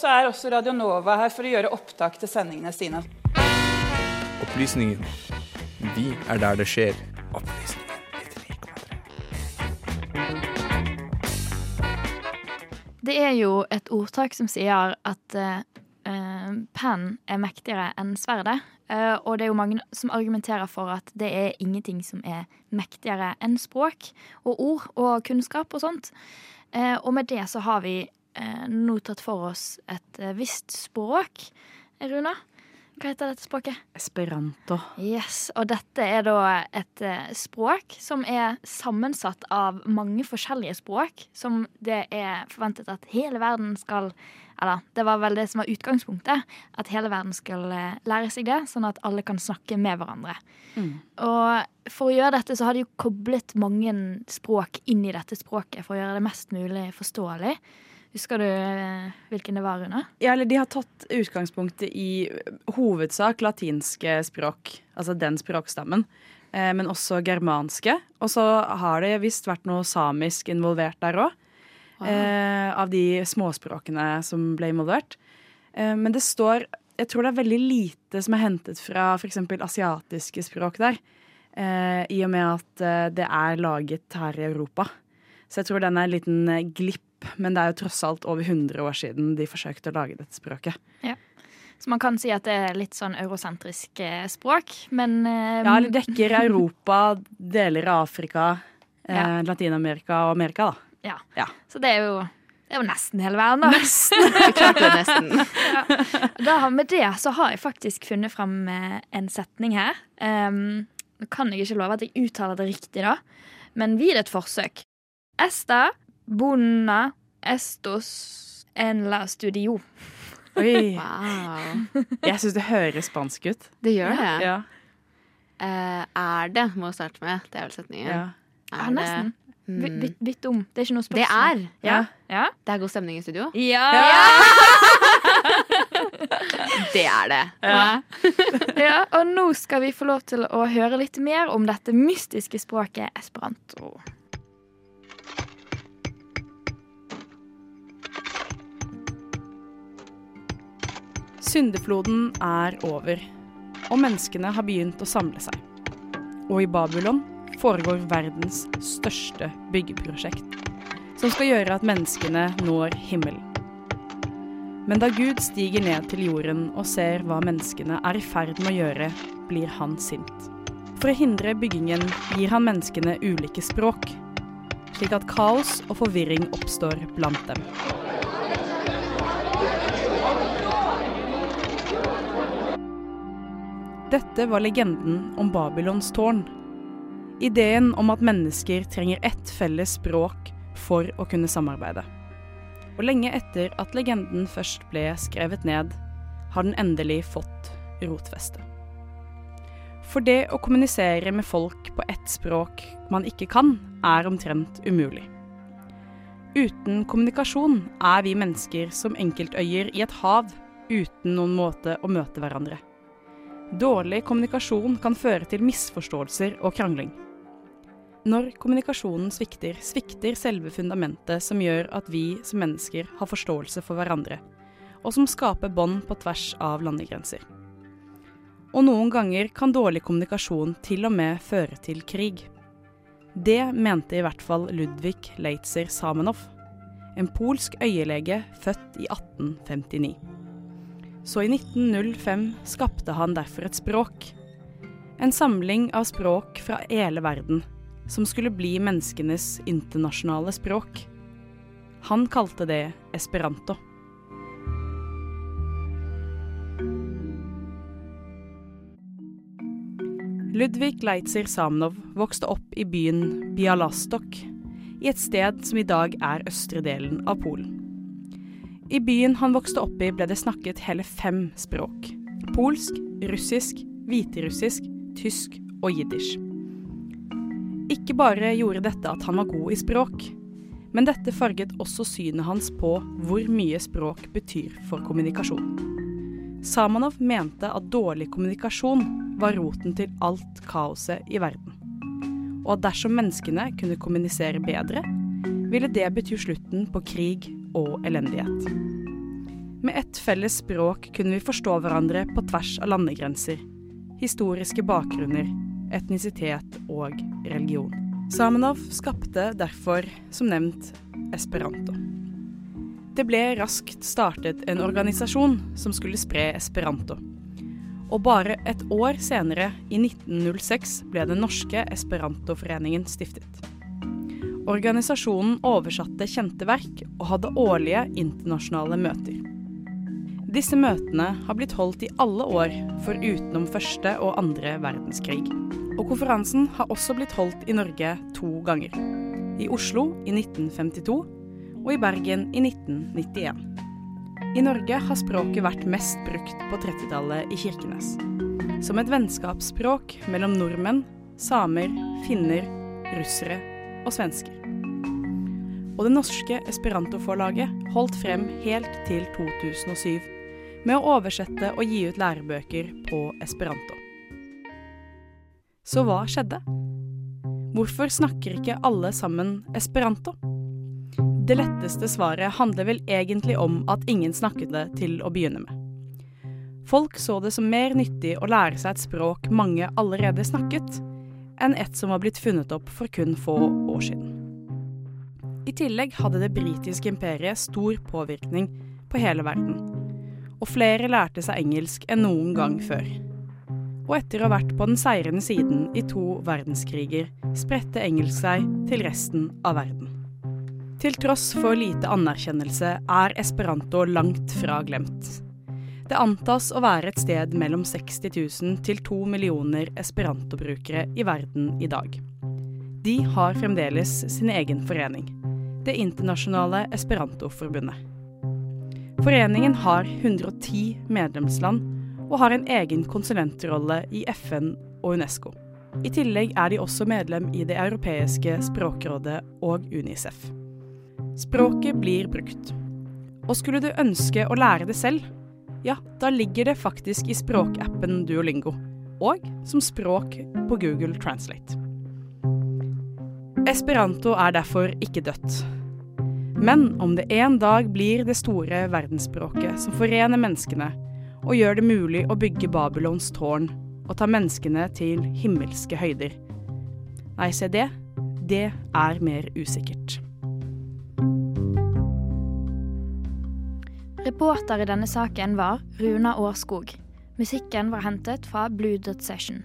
så er også Radio Nova her for å gjøre opptak til sendingene sine. Opplysningen. Vi er der det skjer. Opplysningen. Det er jo et ordtak som sier at uh, pennen er mektigere enn sverdet. Uh, og det er jo mange som argumenterer for at det er ingenting som er mektigere enn språk og ord og kunnskap og sånt. Uh, og med det så har vi nå tatt for oss et visst språk. Runa, hva heter dette språket? Esperanto. Yes, Og dette er da et uh, språk som er sammensatt av mange forskjellige språk, som det er forventet at hele verden skal Eller det var vel det som var utgangspunktet. At hele verden skal lære seg det, sånn at alle kan snakke med hverandre. Mm. Og for å gjøre dette så har de jo koblet mange språk inn i dette språket for å gjøre det mest mulig forståelig. Husker du eh, hvilken det var, Rune? Ja, eller De har tatt utgangspunktet i hovedsak latinske språk, altså den språkstammen. Eh, men også germanske. Og så har det visst vært noe samisk involvert der òg. Eh, av de småspråkene som ble involvert. Eh, men det står Jeg tror det er veldig lite som er hentet fra f.eks. asiatiske språk der. I og med at det er laget her i Europa. Så jeg tror den er en liten glipp men det er jo tross alt over 100 år siden de forsøkte å lage dette språket. Ja. Så man kan si at det er litt sånn eurosentrisk eh, språk, men eh, Ja, det dekker Europa, deler av Afrika, eh, ja. Latin-Amerika og Amerika, da. Ja. ja. Så det er jo det er jo nesten hele verden, da. Nesten! Klart det nesten. ja. da, med det så har jeg faktisk funnet fram eh, en setning her. Um, nå kan jeg ikke love at jeg uttaler det riktig, da, men vi er et forsøk. Esta Bonna estos en la studio. Oi. Wow. Jeg syns det høres spansk ut. Det gjør det. Ja. Uh, er det, må starte med. Det er vel setningen. Ja. Er ja, nesten. Mm. Bytt, bytt om. Det er ikke noe spørsmål. Det er. Ja. ja. Det er god stemning i studio? Ja! det er det. ja, og nå skal vi få lov til å høre litt mer om dette mystiske språket esperanto. Syndefloden er over, og menneskene har begynt å samle seg. Og i Babylon foregår verdens største byggeprosjekt, som skal gjøre at menneskene når himmelen. Men da Gud stiger ned til jorden og ser hva menneskene er i ferd med å gjøre, blir han sint. For å hindre byggingen gir han menneskene ulike språk, slik at kaos og forvirring oppstår blant dem. Dette var legenden om Babylons tårn. Ideen om at mennesker trenger ett felles språk for å kunne samarbeide. Og lenge etter at legenden først ble skrevet ned, har den endelig fått rotfeste. For det å kommunisere med folk på ett språk man ikke kan, er omtrent umulig. Uten kommunikasjon er vi mennesker som enkeltøyer i et hav uten noen måte å møte hverandre. Dårlig kommunikasjon kan føre til misforståelser og krangling. Når kommunikasjonen svikter, svikter selve fundamentet som gjør at vi som mennesker har forståelse for hverandre, og som skaper bånd på tvers av landegrenser. Og noen ganger kan dårlig kommunikasjon til og med føre til krig. Det mente i hvert fall Ludvig Leitzer Samenov, en polsk øyelege født i 1859 så i 1905 skapte han derfor et språk. En samling av språk fra hele verden, som skulle bli menneskenes internasjonale språk. Han kalte det esperanto. Ludvig Leitzer Samnov vokste opp i byen Bialastok, i et sted som i dag er østre delen av Polen. I byen han vokste opp i ble det snakket hele fem språk. Polsk, russisk, hviterussisk, tysk og jiddisch. Ikke bare gjorde dette at han var god i språk, men dette farget også synet hans på hvor mye språk betyr for kommunikasjon. Samanov mente at dårlig kommunikasjon var roten til alt kaoset i verden. Og at dersom menneskene kunne kommunisere bedre, ville det bety slutten på krig og elendighet. Med ett felles språk kunne vi forstå hverandre på tvers av landegrenser, historiske bakgrunner, etnisitet og religion. Samenov skapte derfor, som nevnt, esperanto. Det ble raskt startet en organisasjon som skulle spre esperanto. Og bare et år senere, i 1906, ble den norske esperantoforeningen stiftet. Organisasjonen oversatte kjente verk og hadde årlige internasjonale møter. Disse møtene har blitt holdt i alle år for utenom første og andre verdenskrig. Og konferansen har også blitt holdt i Norge to ganger. I Oslo i 1952 og i Bergen i 1991. I Norge har språket vært mest brukt på 30-tallet i Kirkenes. Som et vennskapsspråk mellom nordmenn, samer, finner, russere og svensker. Og det norske esperantoforlaget holdt frem helt til 2007 med å oversette og gi ut lærebøker på esperanto. Så hva skjedde? Hvorfor snakker ikke alle sammen esperanto? Det letteste svaret handler vel egentlig om at ingen snakket det til å begynne med. Folk så det som mer nyttig å lære seg et språk mange allerede snakket, enn et som var blitt funnet opp for kun få år siden. I tillegg hadde det britiske imperiet stor påvirkning på hele verden, og flere lærte seg engelsk enn noen gang før. Og etter å ha vært på den seirende siden i to verdenskriger, spredte engelsk seg til resten av verden. Til tross for lite anerkjennelse er esperanto langt fra glemt. Det antas å være et sted mellom 60 000 til 2 millioner esperantobrukere i verden i dag. De har fremdeles sin egen forening, Det internasjonale esperantoforbundet. Foreningen har 110 medlemsland og har en egen konsulentrolle i FN og Unesco. I tillegg er de også medlem i Det europeiske språkrådet og Unicef. Språket blir brukt. Og skulle du ønske å lære det selv, ja, da ligger det faktisk i språkappen Duolingo. Og som språk på Google Translate. Esperanto er derfor ikke dødt. Men om det en dag blir det store verdensspråket som forener menneskene, og gjør det mulig å bygge Babylons tårn og ta menneskene til himmelske høyder Nei, se det, det er mer usikkert. Reporter i denne saken var Runa Årskog. Musikken var hentet fra Blue Dot Session.